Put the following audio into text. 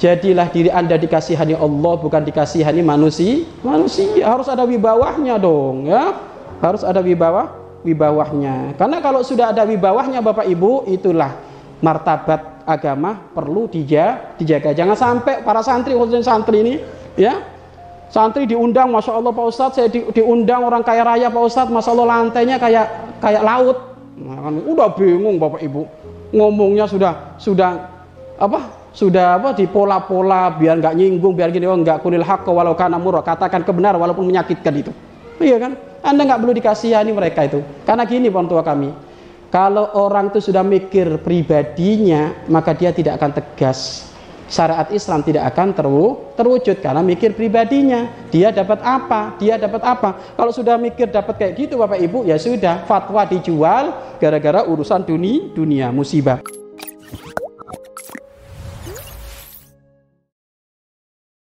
Jadilah diri Anda dikasihani Allah bukan dikasihani manusia. Manusia harus ada wibawahnya dong, ya. Harus ada wibawah wibawahnya. Karena kalau sudah ada wibawahnya Bapak Ibu, itulah martabat agama perlu dijaga, dijaga. Jangan sampai para santri khususnya santri ini, ya, santri diundang, masya Allah Pak Ustadz, saya di, diundang orang kaya raya Pak Ustadz, masya Allah lantainya kayak kayak laut. Nah, kan, udah bingung Bapak Ibu, ngomongnya sudah sudah apa sudah apa di pola-pola biar nggak nyinggung biar gini oh nggak kulil hak walau kana murah katakan kebenaran walaupun menyakitkan itu. Iya kan? Anda nggak perlu dikasihani mereka itu. Karena gini orang tua kami kalau orang itu sudah mikir pribadinya maka dia tidak akan tegas. Syariat Islam tidak akan terwujud karena mikir pribadinya. Dia dapat apa? Dia dapat apa? Kalau sudah mikir dapat kayak gitu Bapak Ibu ya sudah fatwa dijual gara-gara urusan dunia dunia musibah